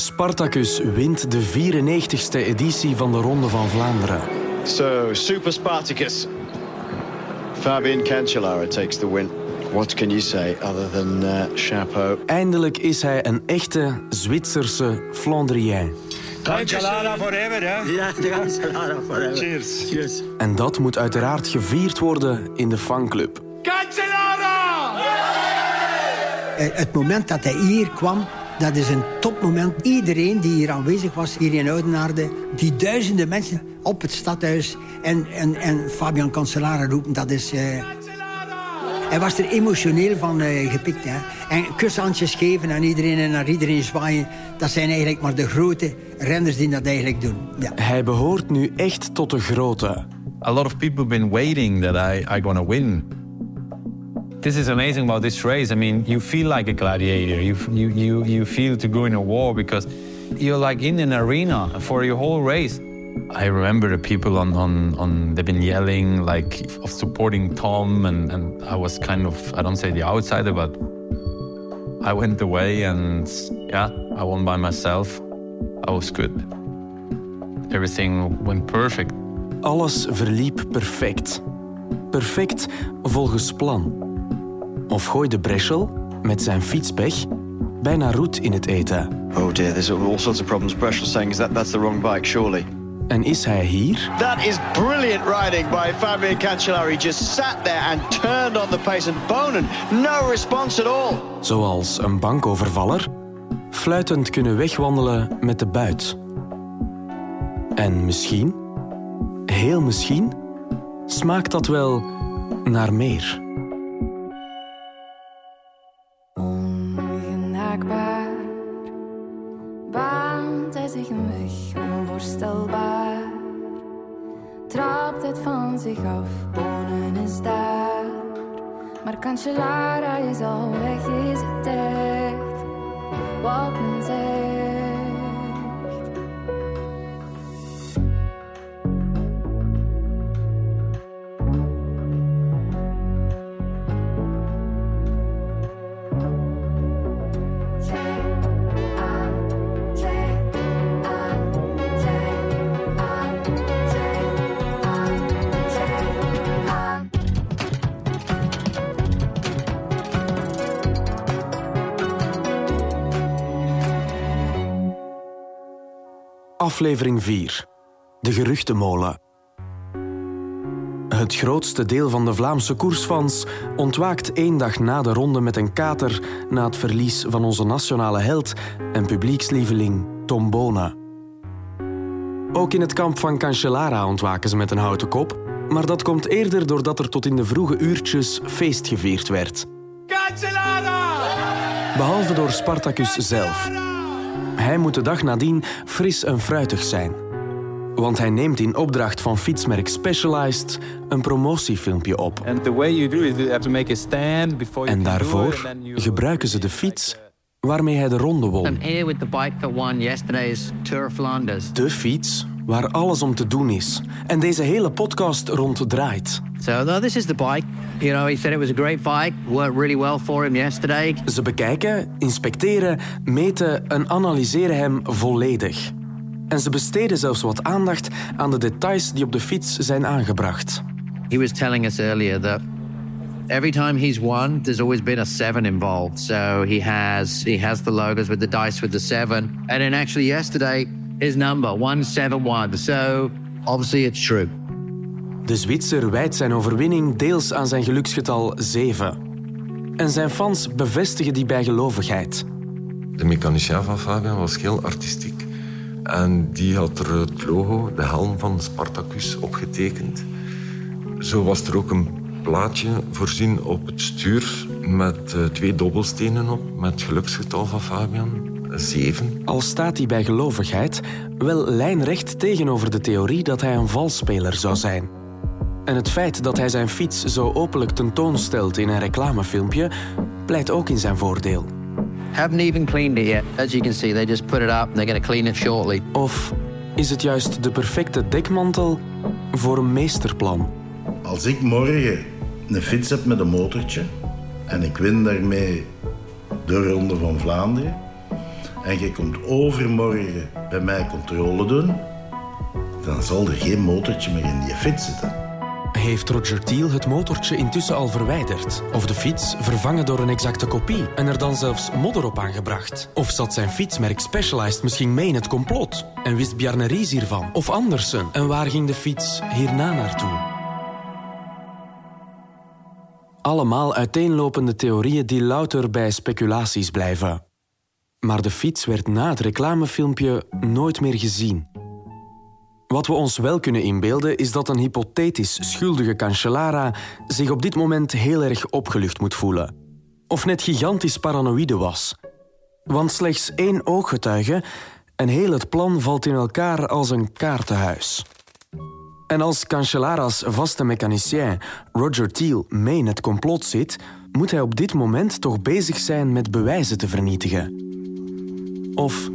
Spartacus wint de 94ste editie van de Ronde van Vlaanderen. So, Super Spartacus. Fabian Cancellara takes the win. What can you say other than uh, chapeau? Eindelijk is hij een echte Zwitserse Flandrien. Cancellara forever, hè? Ja, Cancellara forever. Cheers. Cheers. En dat moet uiteraard gevierd worden in de fanclub. Cancellara! Eh, Het moment dat hij hier kwam, dat is een topmoment. Iedereen die hier aanwezig was, hier in Oudenaarde, die duizenden mensen op het stadhuis en, en, en Fabian Cancellara roepen, dat is... eh, hij was er emotioneel van eh, gepikt. Hè. En kushandjes geven aan iedereen en naar iedereen zwaaien. Dat zijn eigenlijk maar de grote renners die dat eigenlijk doen. Ja. Hij behoort nu echt tot de grote. A lot of people have been waiting that I, I gonna win. This is amazing about this race. I mean, you feel like a gladiator. You, you, you, you feel to go in a war because you're like in an arena for your whole race. I remember the people on, on, on they've been yelling like of supporting Tom and, and I was kind of I don't say the outsider but I went away and yeah, I won by myself. I was good. Everything went perfect. Alles verliep perfect. Perfect volgens plan. Of gooide Breschel, met zijn fietspech, bijna roet in het eten. Oh dear, there's all sorts of problems. Breschel saying is that that's the wrong bike, surely. En is hij hier? That is brilliant riding by Fabian Cancellara. He just sat there and turned on the pace. And Bonen, no response at all. Zoals een bankovervaller, fluitend kunnen wegwandelen met de buit. En misschien, heel misschien, smaakt dat wel naar meer. Zich af, Bonen is daar. Maar Cancellara is al weg, is het echt wat men zegt. Aflevering 4. De geruchtenmolen. Het grootste deel van de Vlaamse koersfans ontwaakt één dag na de ronde met een kater na het verlies van onze nationale held en publiekslieveling Tom Bona. Ook in het kamp van Cancellara ontwaken ze met een houten kop, maar dat komt eerder doordat er tot in de vroege uurtjes feest gevierd werd. Cancellara! Behalve door Spartacus zelf. Hij moet de dag nadien fris en fruitig zijn. Want hij neemt in opdracht van fietsmerk Specialized een promotiefilmpje op. En daarvoor gebruiken ze de fiets waarmee hij de ronde won. De fiets waar alles om te doen is. En deze hele podcast rond draait. So no, this is the bike. You know, he said it was a great bike. Worked really well for him yesterday. Ze bekijken, inspecteren, meten en analyseren hem volledig. En ze besteden zelfs wat aandacht aan de details die op de fiets zijn aangebracht. He was telling us earlier that every time he's won, there's always been a seven involved. So he has he has the logos with the dice with the seven, and then actually yesterday his number one seven one. So obviously it's true. De Zwitser wijt zijn overwinning deels aan zijn geluksgetal 7. En zijn fans bevestigen die bijgelovigheid. De mechanicien van Fabian was heel artistiek. En die had er het logo, de helm van Spartacus, opgetekend. Zo was er ook een plaatje voorzien op het stuur met eh, twee dobbelstenen op, met het geluksgetal van Fabian, zeven. Al staat die bijgelovigheid wel lijnrecht tegenover de theorie dat hij een valsspeler zou zijn. En het feit dat hij zijn fiets zo openlijk tentoonstelt in een reclamefilmpje pleit ook in zijn voordeel. Haven't even cleaned it yet. As you can see, they just put it up and they're going to clean it shortly. Of is het juist de perfecte dekmantel voor een meesterplan? Als ik morgen een fiets heb met een motortje en ik win daarmee de Ronde van Vlaanderen, en je komt overmorgen bij mij controle doen, dan zal er geen motortje meer in die fiets zitten. Heeft Roger Thiel het motortje intussen al verwijderd? Of de fiets vervangen door een exacte kopie en er dan zelfs modder op aangebracht? Of zat zijn fietsmerk Specialized misschien mee in het complot? En wist Bjarne Ries hiervan? Of Andersen? En waar ging de fiets hierna naartoe? Allemaal uiteenlopende theorieën die louter bij speculaties blijven. Maar de fiets werd na het reclamefilmpje nooit meer gezien. Wat we ons wel kunnen inbeelden is dat een hypothetisch schuldige Cancellara zich op dit moment heel erg opgelucht moet voelen. Of net gigantisch paranoïde was. Want slechts één ooggetuige en heel het plan valt in elkaar als een kaartenhuis. En als Cancellara's vaste mechanicien Roger Thiel mee in het complot zit, moet hij op dit moment toch bezig zijn met bewijzen te vernietigen. Of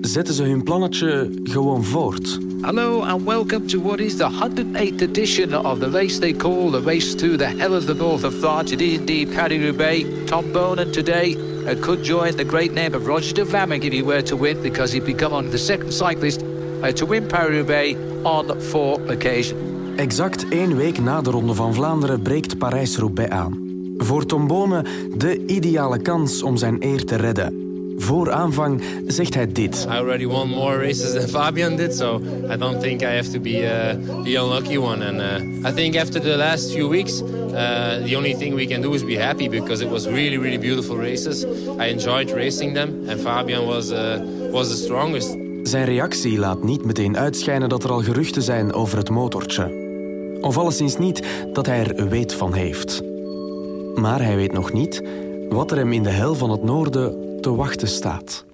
zetten ze hun plannetje gewoon voort? Hello and welcome to what is the 108th edition of the race they call the race to the hell of the north of France. It is indeed Paris-Roubaix. Tom Bonen today uh, could join the great name of Roger de Vlaming if he were to win because he'd become on the second cyclist uh, to win Paris-Roubaix on four occasions. Exact één week na de Ronde van Vlaanderen breekt Parijs-Roubaix aan. Voor Tom Bonen de ideale kans om zijn eer te redden. Voor aanvang zegt hij dit. I already won more races than Fabian did, so I don't think I have to be uh, the unlucky one. And uh, I think after the last few weeks, uh, the only thing we can do is be happy because it was really, really beautiful races. I enjoyed racing them, and Fabian was uh, was the strongest. Zijn reactie laat niet meteen uitschijnen dat er al geruchten zijn over het motortje. Of alleszins niet dat hij er weet van heeft. Maar hij weet nog niet wat er hem in de hel van het noorden te wachten staat.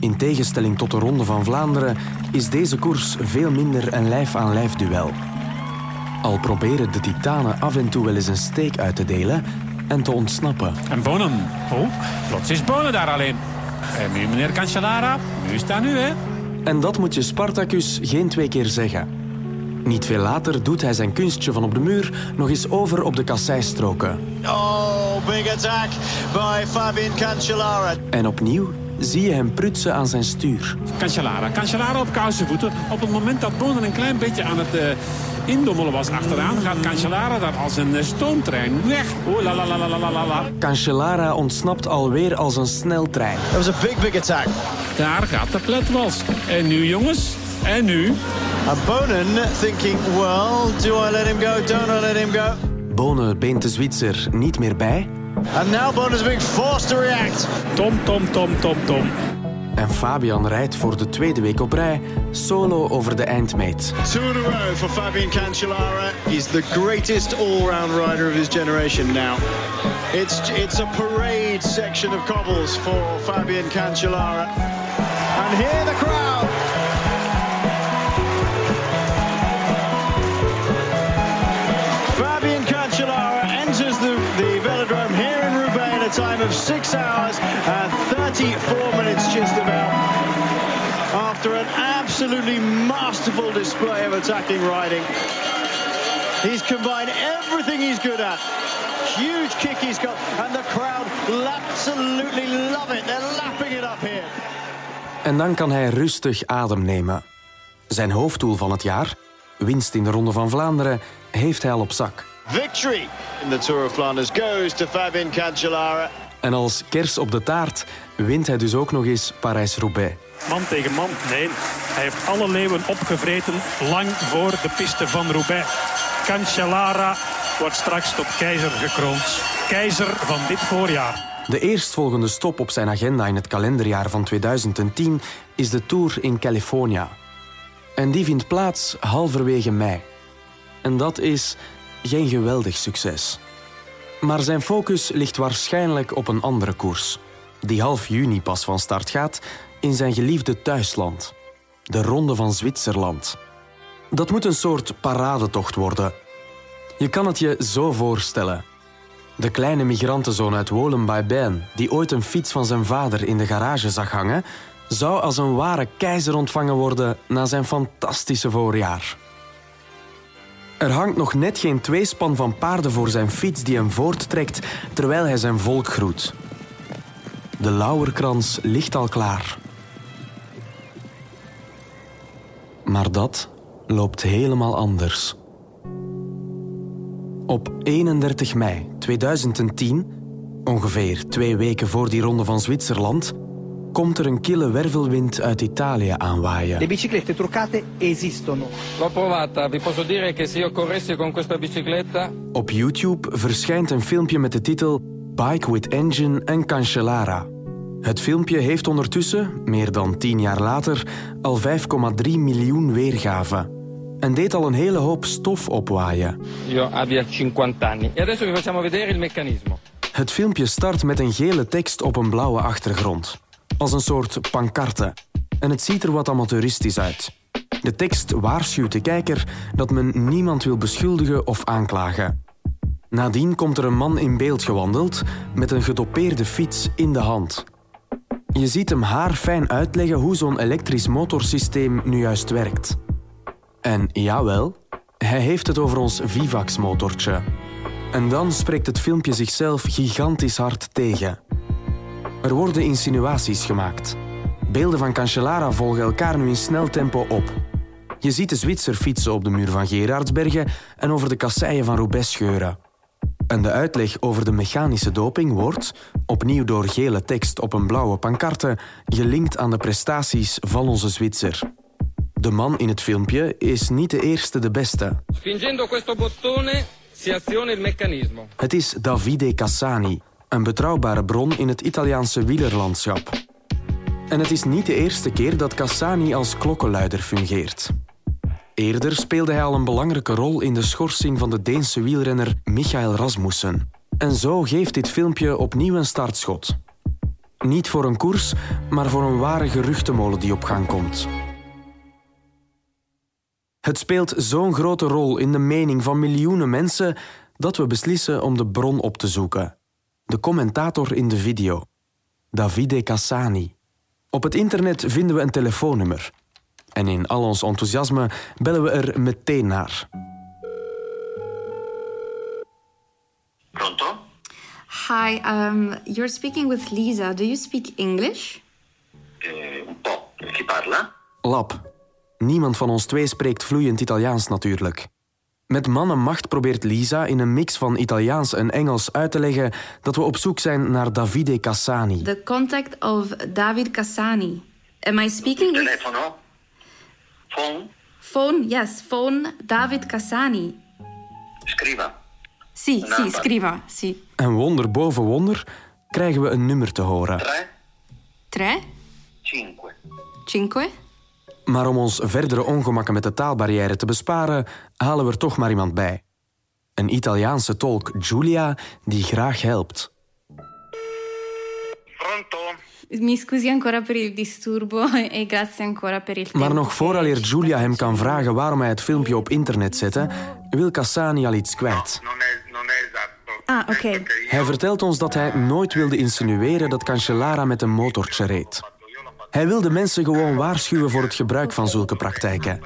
In tegenstelling tot de Ronde van Vlaanderen is deze koers veel minder een lijf-aan-lijf duel. Al proberen de titanen af en toe wel eens een steek uit te delen en te ontsnappen. En Bonen. Oh, plots is Bonen daar alleen. En nu meneer Cancellara, nu staat nu hè. En dat moet je Spartacus geen twee keer zeggen. Niet veel later doet hij zijn kunstje van op de muur nog eens over op de kasseistroken. Oh, big attack by Fabian Cancellara. En opnieuw zie je hem prutsen aan zijn stuur. Cancellara, Cancellara op kousenvoeten. Op het moment dat Bonen een klein beetje aan het uh, indommelen was achteraan... gaat Cancellara daar als een uh, stoomtrein weg. Oh, la la la la la la la. Cancellara ontsnapt alweer als een sneltrein. That was a big, big attack. Daar gaat de pletwals. En nu, jongens, en nu? And Bonen thinking, well, do I let him go? Don't I let him go? Bonen beent de Zwitser niet meer bij. And now Bonen's being forced to react. Tom, tom, tom, tom, tom. En Fabian rijdt voor de tweede week op rij solo over de eindmeet. Two in a row for Fabian Cancellara. He's the greatest all-round rider of his generation now. It's, it's a parade section of cobbles for Fabian Cancellara. And here the crowd. Of 6 hours and 34 minutes just about. After an absolutely masterful display of attacking riding. He's combined everything he's good at. Huge kick he's got and the crowd absolutely love it. They're lapping it up here. En dan kan hij rustig adem nemen. Zijn hoofddoel van het jaar, winst in de Ronde van Vlaanderen, heeft hij al op zak. Victory in the Tour of Flanders goes to Fabian Cancellara. En als kers op de taart wint hij dus ook nog eens Parijs-Roubaix. Man tegen man, nee. Hij heeft alle leeuwen opgevreten lang voor de piste van Roubaix. Cancellara wordt straks tot keizer gekroond. Keizer van dit voorjaar. De eerstvolgende stop op zijn agenda in het kalenderjaar van 2010 is de Tour in California. En die vindt plaats halverwege mei. En dat is geen geweldig succes. Maar zijn focus ligt waarschijnlijk op een andere koers, die half juni pas van start gaat in zijn geliefde thuisland, de Ronde van Zwitserland. Dat moet een soort paradetocht worden. Je kan het je zo voorstellen. De kleine migrantenzoon uit Wolen bij Bern, die ooit een fiets van zijn vader in de garage zag hangen, zou als een ware keizer ontvangen worden na zijn fantastische voorjaar. Er hangt nog net geen tweespan van paarden voor zijn fiets die hem voorttrekt terwijl hij zijn volk groet. De lauwerkrans ligt al klaar. Maar dat loopt helemaal anders. Op 31 mei 2010, ongeveer twee weken voor die ronde van Zwitserland, komt er een kille wervelwind uit Italië aanwaaien. Le biciclette truccate esistono. L'ho provata, vi posso dire che se io corressi con questa bicicletta... Op YouTube verschijnt een filmpje met de titel Bike with Engine en Cancellara. Het filmpje heeft ondertussen, meer dan tien jaar later, al 5,3 miljoen weergaven. En deed al een hele hoop stof opwaaien. Io abbia 50 anni. E adesso vi facciamo vedere il meccanismo. Het filmpje start met een gele tekst op een blauwe achtergrond. Als een soort pancarte. En het ziet er wat amateuristisch uit. De tekst waarschuwt de kijker dat men niemand wil beschuldigen of aanklagen. Nadien komt er een man in beeld gewandeld met een gedopeerde fiets in de hand. Je ziet hem haarfijn uitleggen hoe zo'n elektrisch motorsysteem nu juist werkt. En jawel, hij heeft het over ons Vivax-motortje. En dan spreekt het filmpje zichzelf gigantisch hard tegen. Er worden insinuaties gemaakt. Beelden van Cancellara volgen elkaar nu in snel tempo op. Je ziet de Zwitser fietsen op de muur van Gerardsbergen en over de kasseien van Roubaix scheuren. En de uitleg over de mechanische doping wordt, opnieuw door gele tekst op een blauwe pancarte, gelinkt aan de prestaties van onze Zwitser. De man in het filmpje is niet de eerste de beste. Spingendo questo bottone si aziona il meccanismo. Het is Davide Cassani, een betrouwbare bron in het Italiaanse wielerlandschap. En het is niet de eerste keer dat Cassani als klokkenluider fungeert. Eerder speelde hij al een belangrijke rol in de schorsing van de Deense wielrenner Michael Rasmussen. En zo geeft dit filmpje opnieuw een startschot. Niet voor een koers, maar voor een ware geruchtenmolen die op gang komt. Het speelt zo'n grote rol in de mening van miljoenen mensen dat we beslissen om de bron op te zoeken. De commentator in de video, Davide Cassani. Op het internet vinden we een telefoonnummer. En in al ons enthousiasme bellen we er meteen naar. Pronto? Hi, um, you're speaking with Lisa. Do you speak English? Eh, un po'. Chi parla? Lab. Niemand van ons twee spreekt vloeiend Italiaans natuurlijk. Met man en macht probeert Lisa in een mix van Italiaans en Engels uit te leggen dat we op zoek zijn naar Davide Cassani. The contact of David Cassani. Am I speaking with... Telefono? Phone? Phone, yes, phone David Cassani. Scriva. Sì, sì, Number. scriva, sì. En wonder boven wonder krijgen we een nummer te horen. Tre, Cinque. cinque. Maar om ons verdere ongemakken met de taalbarrière te besparen, halen we er toch maar iemand bij. Een Italiaanse tolk, Giulia, die graag helpt. Mi scusi ancora per il disturbo e grazie ancora per il tempo. Maar nog vooraleer Giulia hem kan vragen waarom hij het filmpje op internet zette, wil Cassani al iets kwijt. Ah, oké. Hij vertelt ons dat hij nooit wilde insinueren dat Cancellara met een motortje reed. Hij wilde mensen gewoon waarschuwen voor het gebruik van zulke praktijken.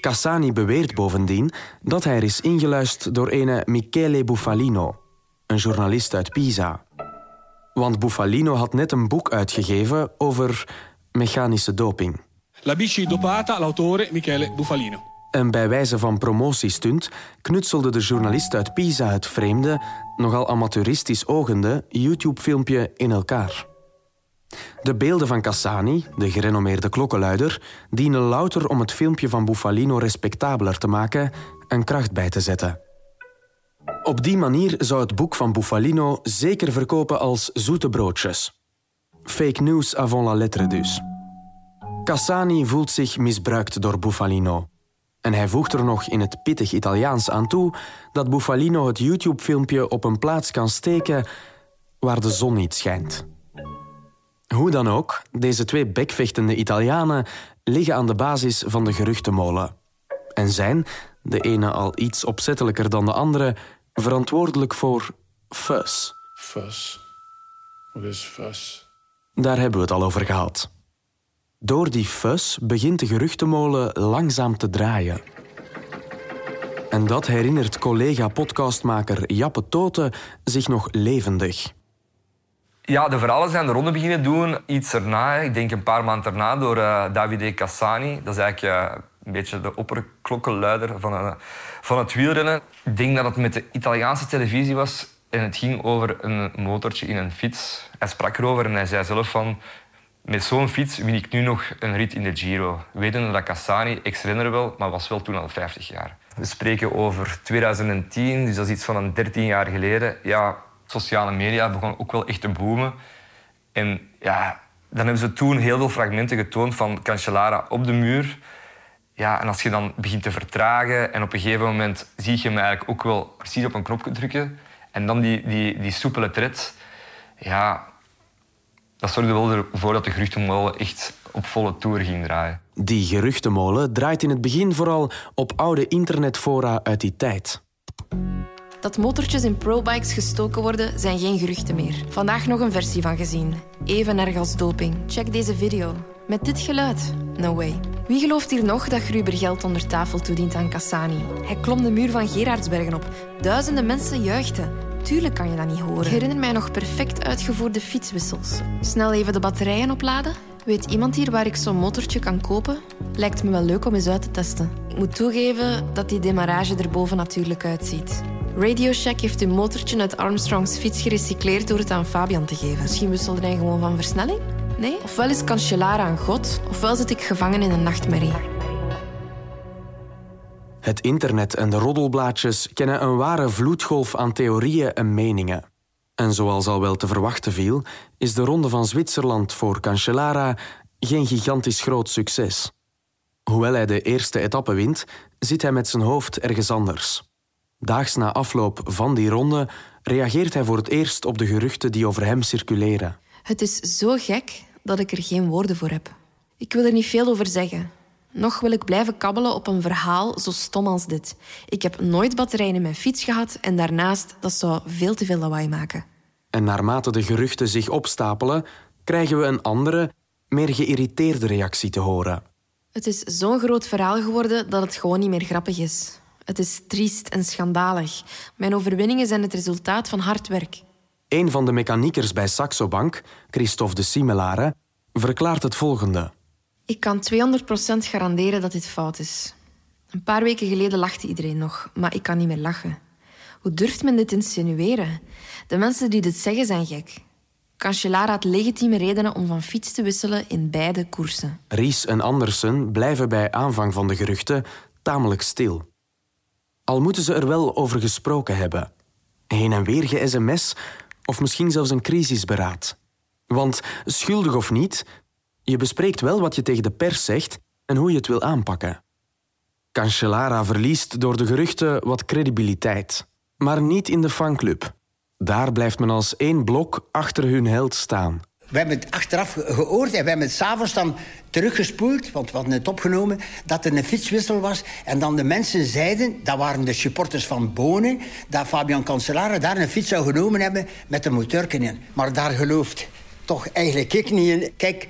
Cassani beweert bovendien dat hij er is ingeluisterd door ene Michele Buffalino, een journalist uit Pisa. Want Buffalino had net een boek uitgegeven over mechanische doping. La bici dopata, l'autore Michele Buffalino. En bij wijze van promotiestunt knutselde de journalist uit Pisa het vreemde, nogal amateuristisch ogende YouTube-filmpje in elkaar. De beelden van Cassani, de gerenommeerde klokkenluider, dienen louter om het filmpje van Buffalino respectabeler te maken en kracht bij te zetten. Op die manier zou het boek van Buffalino zeker verkopen als zoete broodjes. Fake news avant la lettre dus. Cassani voelt zich misbruikt door Buffalino. En hij voegt er nog in het pittig Italiaans aan toe dat Buffalino het YouTube-filmpje op een plaats kan steken waar de zon niet schijnt. Hoe dan ook, deze twee bekvechtende Italianen liggen aan de basis van de geruchtenmolen. En zijn, de ene al iets opzettelijker dan de andere, verantwoordelijk voor fus. Fus. Wat is fus? Daar hebben we het al over gehad. Door die fus begint de geruchtenmolen langzaam te draaien. En dat herinnert collega-podcastmaker Jappe Toten zich nog levendig. Ja, de verhalen zijn de ronde beginnen doen. Iets erna, ik denk een paar maanden erna, door uh, Davide Cassani. Dat is eigenlijk uh, een beetje de opperklokkenluider van, uh, van het wielrennen. Ik denk dat het met de Italiaanse televisie was. En het ging over een motortje in een fiets. Hij sprak erover en hij zei zelf van... Met zo'n fiets win ik nu nog een rit in de Giro. Wetende dat Cassani, ex-renner wel, maar was wel toen al 50 jaar. We spreken over 2010, dus dat is iets van een 13 jaar geleden. Ja, sociale media begonnen ook wel echt te boomen. En ja, dan hebben ze toen heel veel fragmenten getoond van Cancellara op de muur. Ja, en als je dan begint te vertragen en op een gegeven moment zie je hem eigenlijk ook wel precies op een knopje drukken en dan die, die, die soepele tred, ja, dat zorgde wel ervoor dat de geruchtenmolen echt op volle toer ging draaien. Die geruchtenmolen draait in het begin vooral op oude internetfora uit die tijd. Dat motortjes in probikes gestoken worden, zijn geen geruchten meer. Vandaag nog een versie van gezien. Even erg als doping. Check deze video. Met dit geluid? No way. Wie gelooft hier nog dat Gruber geld onder tafel toedient aan Cassani? Hij klom de muur van Gerardsbergen op. Duizenden mensen juichten. Tuurlijk kan je dat niet horen. Ik herinner mij nog perfect uitgevoerde fietswissels. Snel even de batterijen opladen. Weet iemand hier waar ik zo'n motortje kan kopen? Lijkt me wel leuk om eens uit te testen. Ik moet toegeven dat die demarrage er boven natuurlijk uitziet. Radio Shack heeft uw motortje uit Armstrongs fiets gerecycleerd door het aan Fabian te geven. Misschien wisselde hij gewoon van versnelling? Nee? Ofwel is Cancellara een god, ofwel zit ik gevangen in een nachtmerrie. Het internet en de roddelblaadjes kennen een ware vloedgolf aan theorieën en meningen. En zoals al wel te verwachten viel, is de Ronde van Zwitserland voor Cancellara geen gigantisch groot succes. Hoewel hij de eerste etappe wint, zit hij met zijn hoofd ergens anders. Daags na afloop van die ronde reageert hij voor het eerst op de geruchten die over hem circuleren. Het is zo gek dat ik er geen woorden voor heb. Ik wil er niet veel over zeggen. Nog wil ik blijven kabbelen op een verhaal zo stom als dit. Ik heb nooit batterijen in mijn fiets gehad en daarnaast, dat zou veel te veel lawaai maken. En naarmate de geruchten zich opstapelen, krijgen we een andere, meer geïrriteerde reactie te horen. Het is zo'n groot verhaal geworden dat het gewoon niet meer grappig is. Het is triest en schandalig. Mijn overwinningen zijn het resultaat van hard werk. Een van de mechaniekers bij Saxo Bank, Christophe de Simelare, verklaart het volgende. Ik kan 200% garanderen dat dit fout is. Een paar weken geleden lachte iedereen nog, maar ik kan niet meer lachen. Hoe durft men dit insinueren? De mensen die dit zeggen zijn gek. Cancellara had legitieme redenen om van fiets te wisselen in beide koersen. Ries en Andersen blijven bij aanvang van de geruchten tamelijk stil. Al moeten ze er wel over gesproken hebben. Heen en weer ge-sms of misschien zelfs een crisisberaad. Want schuldig of niet, je bespreekt wel wat je tegen de pers zegt en hoe je het wil aanpakken. Cancellara verliest door de geruchten wat credibiliteit, maar niet in de fanclub. Daar blijft men als één blok achter hun held staan. We hebben het achteraf gehoord en we hebben het s'avonds dan teruggespoeld, want we hadden het opgenomen, dat er een fietswissel was. En dan de mensen zeiden, dat waren de supporters van Bonen, dat Fabian Cancellara daar een fiets zou genomen hebben met een motorken in. Maar daar gelooft toch eigenlijk ik niet in. Kijk,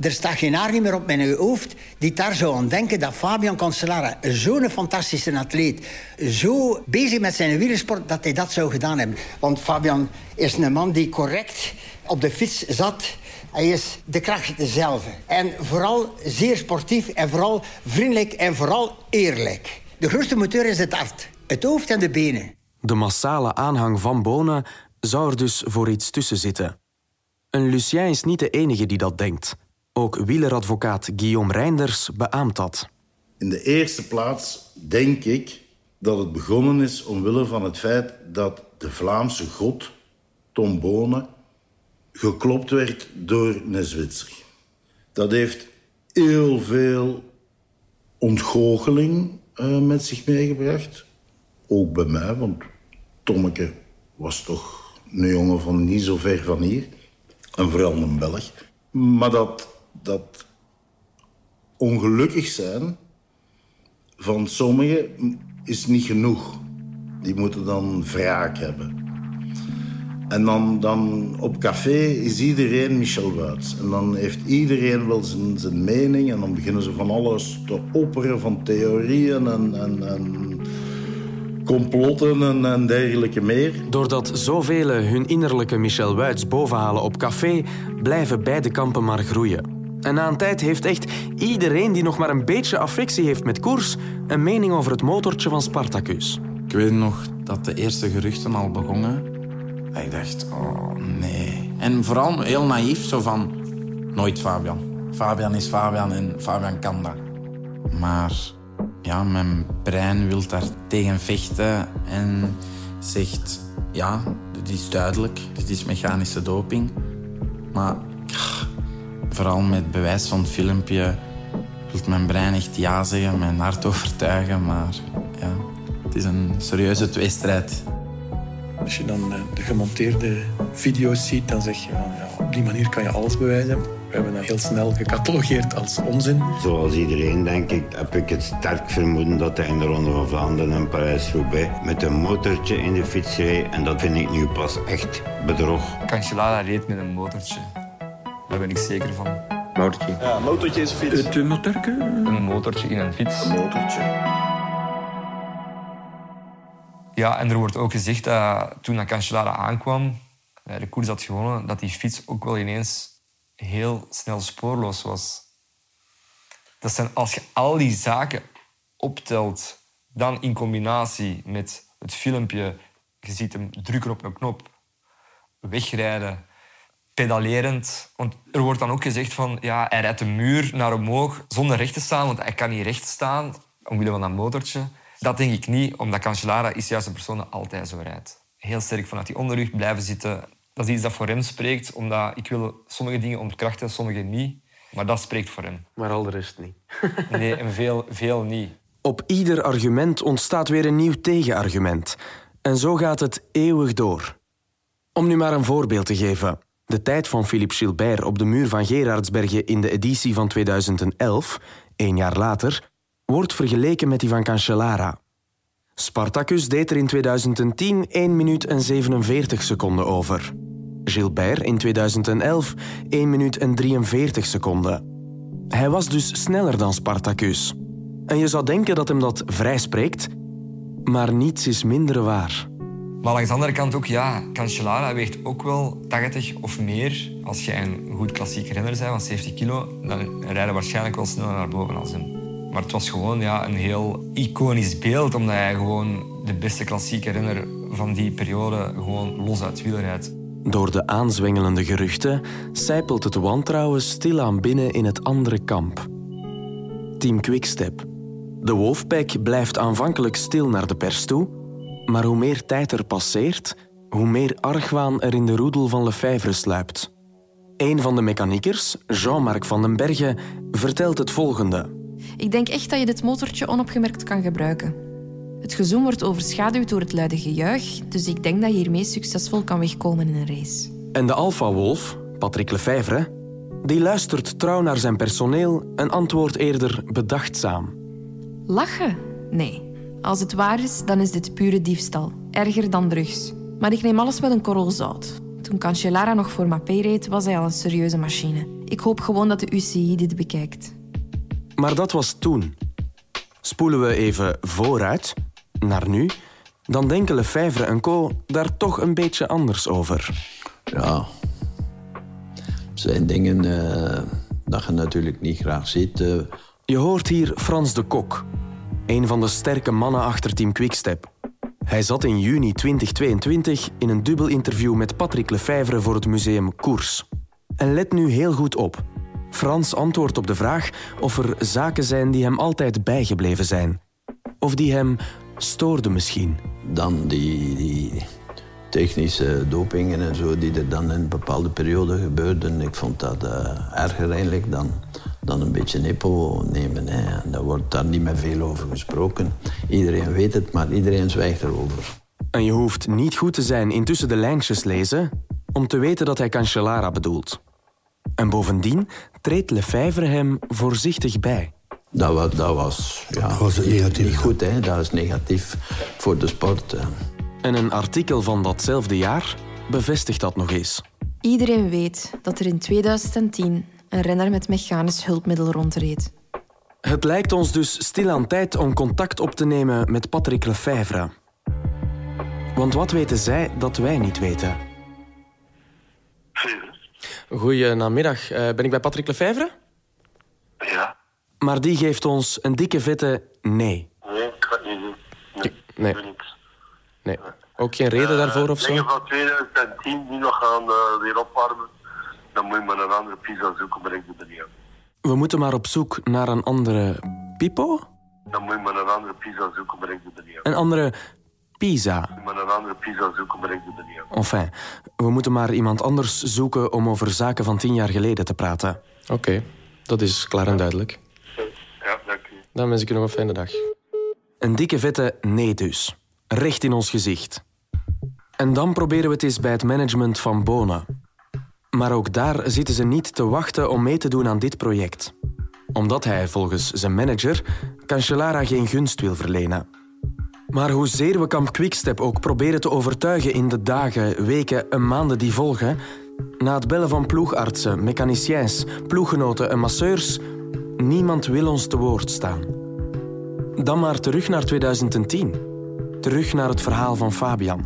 er staat geen haar niet meer op mijn hoofd die daar zou aan denken dat Fabian Cancellara, zo'n fantastische atleet, zo bezig met zijn wielersport, dat hij dat zou gedaan hebben. Want Fabian is een man die correct op de fiets zat. Hij is de kracht zelf. En vooral zeer sportief en vooral vriendelijk en vooral eerlijk. De grootste motor is het hart, het hoofd en de benen. De massale aanhang van Bonen zou er dus voor iets tussen zitten. En Lucien is niet de enige die dat denkt. Ook wieleradvocaat Guillaume Reinders beaamt dat. In de eerste plaats denk ik dat het begonnen is omwille van het feit dat de Vlaamse god Tom Bonen geklopt werd door een Zwitser. Dat heeft heel veel ontgoocheling uh, met zich meegebracht. Ook bij mij, want Tommeke was toch een jongen van niet zo ver van hier. En vooral een Belg. Maar dat, dat ongelukkig zijn van sommigen is niet genoeg. Die moeten dan wraak hebben. En dan, dan op café is iedereen Michel Wuits. En dan heeft iedereen wel zijn, zijn mening. En dan beginnen ze van alles te opperen, van theorieën en, en, en complotten en, en dergelijke meer. Doordat zoveel hun innerlijke Michel Wuits bovenhalen op café, blijven beide kampen maar groeien. En na een tijd heeft echt iedereen die nog maar een beetje affectie heeft met koers een mening over het motortje van Spartacus. Ik weet nog dat de eerste geruchten al begonnen. Ik dacht, oh nee. En vooral heel naïef, zo van, nooit Fabian. Fabian is Fabian en Fabian kan dat. Maar ja, mijn brein wil daar tegen vechten en zegt, ja, dit is duidelijk, dit is mechanische doping. Maar vooral met bewijs van het filmpje wil mijn brein echt ja zeggen, mijn hart overtuigen, maar ja, het is een serieuze tweestrijd. Als je dan eh, de gemonteerde video's ziet, dan zeg je, ja, op die manier kan je alles bewijzen. We hebben dat heel snel gecatalogeerd als onzin. Zoals iedereen, denk ik, heb ik het sterk vermoeden dat hij in de Ronde van Vlaanderen en Parijs-Roubaix met een motortje in de fiets reed. En dat vind ik nu pas echt bedrog. Cancellara reed met een motortje. Daar ben ik zeker van. Motortje. Ja, motortje is een fiets. Het motorke? Een motortje in een fiets. Een motortje. Ja, en er wordt ook gezegd dat toen dat Cancellara aankwam, hij de koers had gewonnen, dat die fiets ook wel ineens heel snel spoorloos was. Dat zijn, als je al die zaken optelt, dan in combinatie met het filmpje, je ziet hem drukken op een knop, wegrijden, pedalerend. Want er wordt dan ook gezegd van, ja, hij rijdt de muur naar omhoog zonder recht te staan, want hij kan niet recht staan, omwille van dat motortje. Dat denk ik niet, omdat Cancellara is juist een persoon die altijd zo rijdt. Heel sterk vanuit die onderrug blijven zitten. Dat is iets dat voor hem spreekt, omdat ik wil sommige dingen ontkrachten, sommige niet. Maar dat spreekt voor hem. Maar al de rest niet. Nee, en veel, veel niet. Op ieder argument ontstaat weer een nieuw tegenargument. En zo gaat het eeuwig door. Om nu maar een voorbeeld te geven. De tijd van Philippe Gilbert op de muur van Gerardsbergen in de editie van 2011, één jaar later, wordt vergeleken met die van Cancellara. Spartacus deed er in 2010 1 minuut en 47 seconden over. Gilbert in 2011 1 minuut en 43 seconden. Hij was dus sneller dan Spartacus. En je zou denken dat hem dat vrij spreekt, maar niets is minder waar. Maar langs de andere kant ook, ja, Cancellara weegt ook wel 80 of meer. Als jij een goed klassiek renner bent van 70 kilo, dan rijden waarschijnlijk wel sneller naar boven als hem. Maar het was gewoon ja, een heel iconisch beeld, omdat hij gewoon de beste klassieke renner van die periode gewoon los uit wiel rijdt. Door de aanzwengelende geruchten sijpelt het wantrouwen stilaan binnen in het andere kamp. Team Quickstep. De Wolfpack blijft aanvankelijk stil naar de pers toe, maar hoe meer tijd er passeert, hoe meer argwaan er in de roedel van Lefebvre sluipt. Een van de mechaniekers, Jean-Marc van den Bergen, vertelt het volgende. Ik denk echt dat je dit motortje onopgemerkt kan gebruiken. Het gezoem wordt overschaduwd door het luide gejuich, dus ik denk dat je hiermee succesvol kan wegkomen in een race. En de Alpha Wolf, Patrick Lefevre, die luistert trouw naar zijn personeel en antwoordt eerder bedachtzaam. Lachen? Nee. Als het waar is, dan is dit pure diefstal. Erger dan drugs. Maar ik neem alles met een korrel zout. Toen Cancellara nog voor Mappé reed, was hij al een serieuze machine. Ik hoop gewoon dat de UCI dit bekijkt. Maar dat was toen. Spoelen we even vooruit, naar nu, dan denken Lefebvre en co. daar toch een beetje anders over. Ja, zijn dingen uh, dat je natuurlijk niet graag ziet. Uh... Je hoort hier Frans de Kok, een van de sterke mannen achter Team Quickstep. Hij zat in juni 2022 in een dubbel interview met Patrick Lefevre voor het museum Koers. En let nu heel goed op. Frans antwoordt op de vraag of er zaken zijn die hem altijd bijgebleven zijn. Of die hem stoorden misschien. Dan die, die technische dopingen en zo die er dan in een bepaalde periode gebeurden. Ik vond dat uh, erger eigenlijk dan, dan een beetje nepo nemen. Hè. En daar wordt daar niet meer veel over gesproken. Iedereen weet het, maar iedereen zwijgt erover. En je hoeft niet goed te zijn in tussen de lijntjes lezen om te weten dat hij Cancellara bedoelt. En bovendien treedt Lefevre hem voorzichtig bij. Dat was, dat was, ja, dat was negatief. niet goed, hè? dat is negatief voor de sport. En een artikel van datzelfde jaar bevestigt dat nog eens. Iedereen weet dat er in 2010 een renner met mechanisch hulpmiddel rondreed. Het lijkt ons dus stil aan tijd om contact op te nemen met Patrick Lefevre. Want wat weten zij dat wij niet weten? Goedenamiddag. Uh, ben ik bij Patrick Lefevre? Ja. Maar die geeft ons een dikke vette nee. Nee, ik ga het niet doen. Nee. Nee. Niks. nee. Ook geen reden daarvoor of zo? Dingen van 2010 die nog gaan eh, weer opwarmen. Dan moet je maar een andere pizza zoeken, maar ik doe het niet aan. We moeten maar op zoek naar een andere Pipo? Dan moet je maar een andere pizza zoeken, maar ik doe het niet aan. Een andere Pisa? Maar een andere pizza zoeken, maar ik doe het niet. Enfin, we moeten maar iemand anders zoeken om over zaken van tien jaar geleden te praten. Oké, dat is klaar en duidelijk. Ja, dank u. Dan wens ik u nog een fijne dag. Een dikke vette nee dus. Recht in ons gezicht. En dan proberen we het eens bij het management van Bona. Maar ook daar zitten ze niet te wachten om mee te doen aan dit project. Omdat hij volgens zijn manager Cancellara geen gunst wil verlenen. Maar hoezeer we Kamp Quickstep ook proberen te overtuigen in de dagen, weken en maanden die volgen, na het bellen van ploegartsen, mechaniciens, ploeggenoten en masseurs, niemand wil ons te woord staan. Dan maar terug naar 2010. Terug naar het verhaal van Fabian.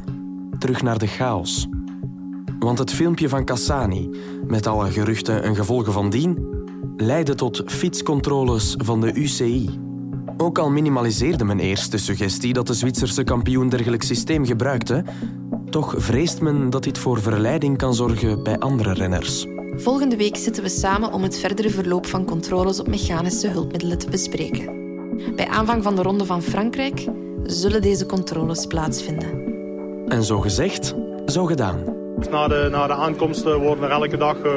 Terug naar de chaos. Want het filmpje van Cassani, met alle geruchten en gevolgen van dien, leidde tot fietscontroles van de UCI. Ook al minimaliseerde men eerst de suggestie dat de Zwitserse kampioen dergelijk systeem gebruikte, toch vreest men dat dit voor verleiding kan zorgen bij andere renners. Volgende week zitten we samen om het verdere verloop van controles op mechanische hulpmiddelen te bespreken. Bij aanvang van de Ronde van Frankrijk zullen deze controles plaatsvinden. En zo gezegd, zo gedaan. Na de, na de aankomst eh, worden er elke dag uh,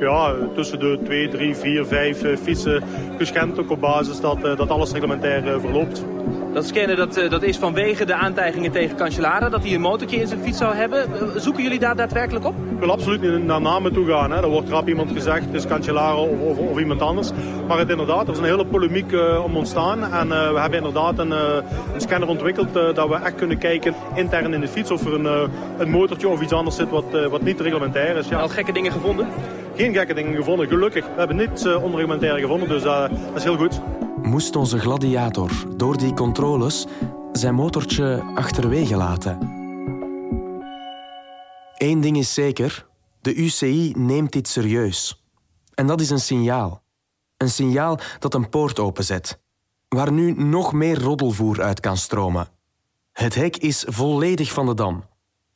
ja, tussen de 2, 3, 4, 5 uh, fietsen gescand. Ook op basis dat, uh, dat alles reglementair verloopt. Dat scannen dat, dat is vanwege de aantijgingen tegen Cancellara, dat hij een motortje in zijn fiets zou hebben. Zoeken jullie daar daadwerkelijk op? Ik wil absoluut niet naar namen toe gaan. Hè. Er wordt rap iemand gezegd, het is Cancellara of, of, of, iemand anders. Maar het inderdaad, er is een hele polemiek om ontstaan. En we hebben inderdaad een, een scanner ontwikkeld dat we echt kunnen kijken intern in de fiets of er een, een motortje of iets anders zit wat, wat niet reglementair is. Ja. Al gekke dingen gevonden? Geen gekke dingen gevonden, gelukkig. We hebben niets onreglementair gevonden, dus dat is heel goed. Moest onze gladiator door die controles zijn motortje achterwege laten? Eén ding is zeker, de UCI neemt dit serieus. En dat is een signaal. Een signaal dat een poort openzet, waar nu nog meer roddelvoer uit kan stromen. Het hek is volledig van de dam.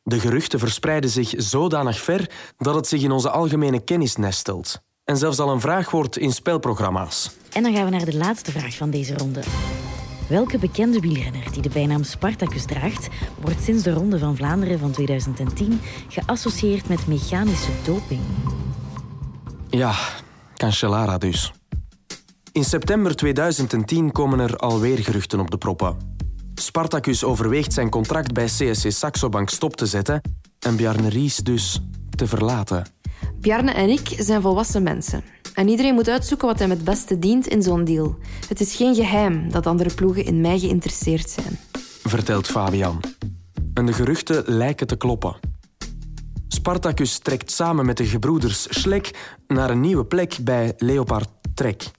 De geruchten verspreiden zich zodanig ver dat het zich in onze algemene kennis nestelt. En zelfs al een vraag wordt in spelprogramma's. En dan gaan we naar de laatste vraag van deze ronde. Welke bekende wielrenner die de bijnaam Spartacus draagt, wordt sinds de Ronde van Vlaanderen van 2010 geassocieerd met mechanische doping? Ja, Cancellara dus. In september 2010 komen er alweer geruchten op de proppen. Spartacus overweegt zijn contract bij CSC Saxo Bank stop te zetten en Bjarne Ries dus te verlaten. Bjarne en ik zijn volwassen mensen. En iedereen moet uitzoeken wat hem het beste dient in zo'n deal. Het is geen geheim dat andere ploegen in mij geïnteresseerd zijn. Vertelt Fabian. En de geruchten lijken te kloppen. Spartacus trekt samen met de gebroeders Schlek naar een nieuwe plek bij Leopard Trek.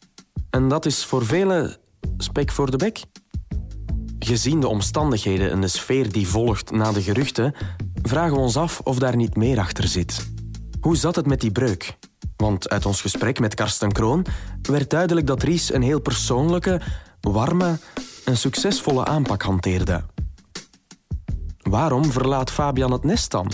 En dat is voor velen spek voor de bek. Gezien de omstandigheden en de sfeer die volgt na de geruchten, vragen we ons af of daar niet meer achter zit. Hoe zat het met die breuk? Want uit ons gesprek met Karsten Kroon werd duidelijk dat Ries een heel persoonlijke, warme en succesvolle aanpak hanteerde. Waarom verlaat Fabian het nest dan?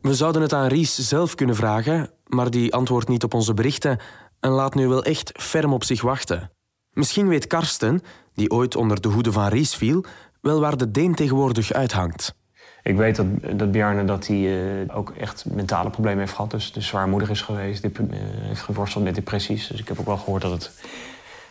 We zouden het aan Ries zelf kunnen vragen, maar die antwoordt niet op onze berichten en laat nu wel echt ferm op zich wachten. Misschien weet Karsten, die ooit onder de hoede van Ries viel, wel waar de Deen tegenwoordig uithangt. Ik weet dat, dat Bjarne dat hij uh, ook echt mentale problemen heeft gehad. Dus, dus zwaarmoedig is geweest, dip, uh, heeft geworsteld met depressies. Dus ik heb ook wel gehoord dat het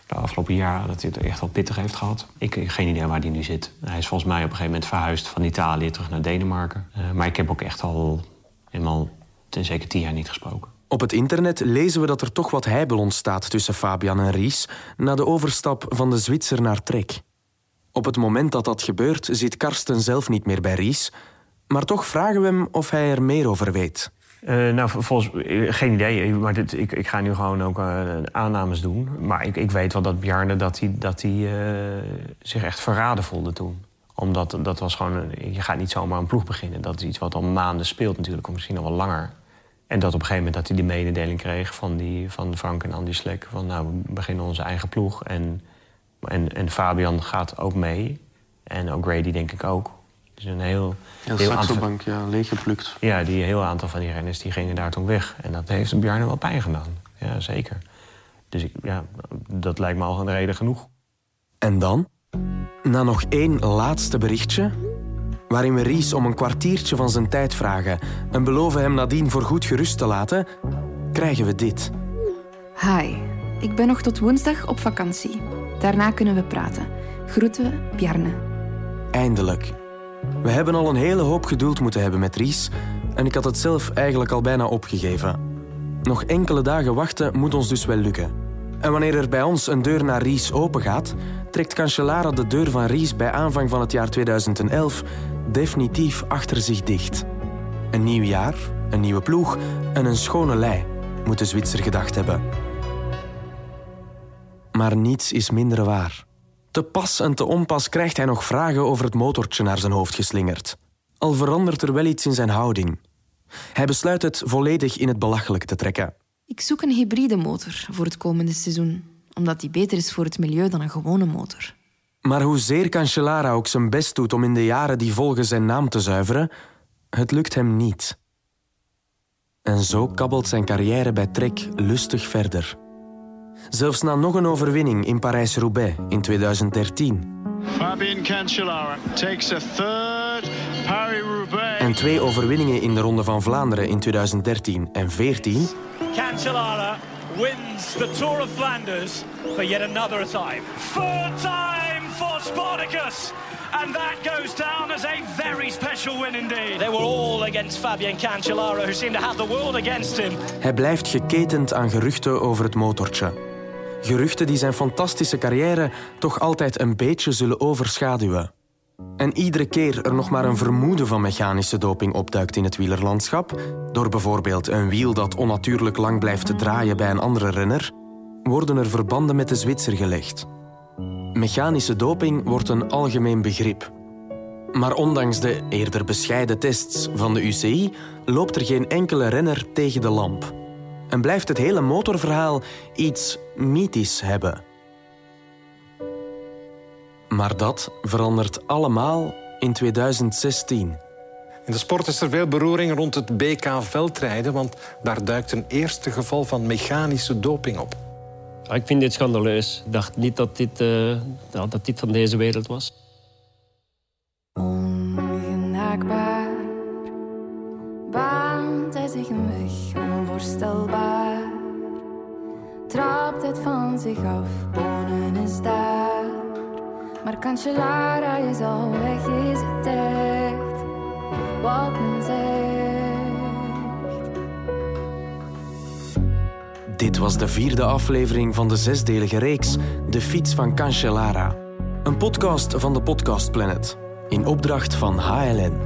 de afgelopen jaren dat hij het echt wel pittig heeft gehad. Ik heb geen idee waar hij nu zit. Hij is volgens mij op een gegeven moment verhuisd van Italië terug naar Denemarken. Maar ik heb ook echt al helemaal ten zeker tien jaar niet gesproken. Op het internet lezen we dat er toch wat heibel ontstaat tussen Fabian en Ries na de overstap van de Zwitser naar Trek. Op het moment dat dat gebeurt zit Karsten zelf niet meer bij Ries, maar toch vragen we hem of hij er meer over weet. Uh, nou, volgens geen idee. Maar ik, ik ga nu gewoon ook uh, aannames doen. Maar ik, ik weet wel dat Bjarne dat hij, dat hij zich echt verraden voelde toen. Omdat dat was gewoon... Je gaat niet zomaar een ploeg beginnen. Dat is iets wat al maanden speelt natuurlijk, of misschien al wel langer. En dat op een gegeven moment dat hij die mededeling kreeg van, die, van Frank en Andy Slek... van nou, we beginnen onze eigen ploeg. En, en, en Fabian gaat ook mee. En ook Grady denk ik ook. Dus een heel... Ja, heel aantal- ja, leeggeplukt. ja, die heel aantal van die renners die gingen daar toen weg. En dat heeft Bjarne wel pijn gedaan. Ja, zeker. Dus ik, ja, dat lijkt me al een reden genoeg. En dan? Na nog één laatste berichtje, waarin we Ries om een kwartiertje van zijn tijd vragen en beloven hem nadien voorgoed gerust te laten, krijgen we dit. Hi, ik ben nog tot woensdag op vakantie. Daarna kunnen we praten. Groeten, Bjarne. Eindelijk. We hebben al een hele hoop geduld moeten hebben met Ries en ik had het zelf eigenlijk al bijna opgegeven. Nog enkele dagen wachten moet ons dus wel lukken. En wanneer er bij ons een deur naar Ries opengaat, trekt Cancellara de deur van Ries bij aanvang van het jaar 2011 definitief achter zich dicht. Een nieuw jaar, een nieuwe ploeg en een schone lei, moet de Zwitser gedacht hebben. Maar niets is minder waar. Te pas en te onpas krijgt hij nog vragen over het motortje naar zijn hoofd geslingerd. Al verandert er wel iets in zijn houding. Hij besluit het volledig in het belachelijk te trekken. Ik zoek een hybride motor voor het komende seizoen, omdat die beter is voor het milieu dan een gewone motor. Maar hoezeer Cancellara ook zijn best doet om in de jaren die volgen zijn naam te zuiveren, het lukt hem niet. En zo kabbelt zijn carrière bij Trek lustig verder. Zelfs na nog een overwinning in Parijs-Roubaix in 2013 Fabian Cancellara takes a third Paris-Roubaix. en twee overwinningen in de Ronde van Vlaanderen in 2013 en 14 Cancellara wins the Tour of Flanders for yet another time. Third time for Spartacus. And that goes down as a very special win indeed. They were all against Fabian Cancellara, who seemed to have the world against him. Hij blijft geketend aan geruchten over het motortje. Geruchten die zijn fantastische carrière toch altijd een beetje zullen overschaduwen. En iedere keer er nog maar een vermoeden van mechanische doping opduikt in het wielerlandschap, door bijvoorbeeld een wiel dat onnatuurlijk lang blijft draaien bij een andere renner, worden er verbanden met de Zwitser gelegd. Mechanische doping wordt een algemeen begrip. Maar ondanks de eerder bescheiden tests van de UCI loopt er geen enkele renner tegen de lamp. En blijft het hele motorverhaal iets mythisch hebben. Maar dat verandert allemaal in 2016. In de sport is er veel beroering rond het BK veldrijden, want daar duikt een eerste geval van mechanische doping op. Ja, ik vind dit schandaleus. Ik dacht niet dat dit, eh, ja, dat dit van deze wereld was. Het van zich af, Bonen is daar. Maar Cancellara is al weg, is het echt wat men zegt. Dit was de vierde aflevering van de zesdelige reeks De Fiets van Cancellara. Een podcast van de Podcast Planet. In opdracht van HLN.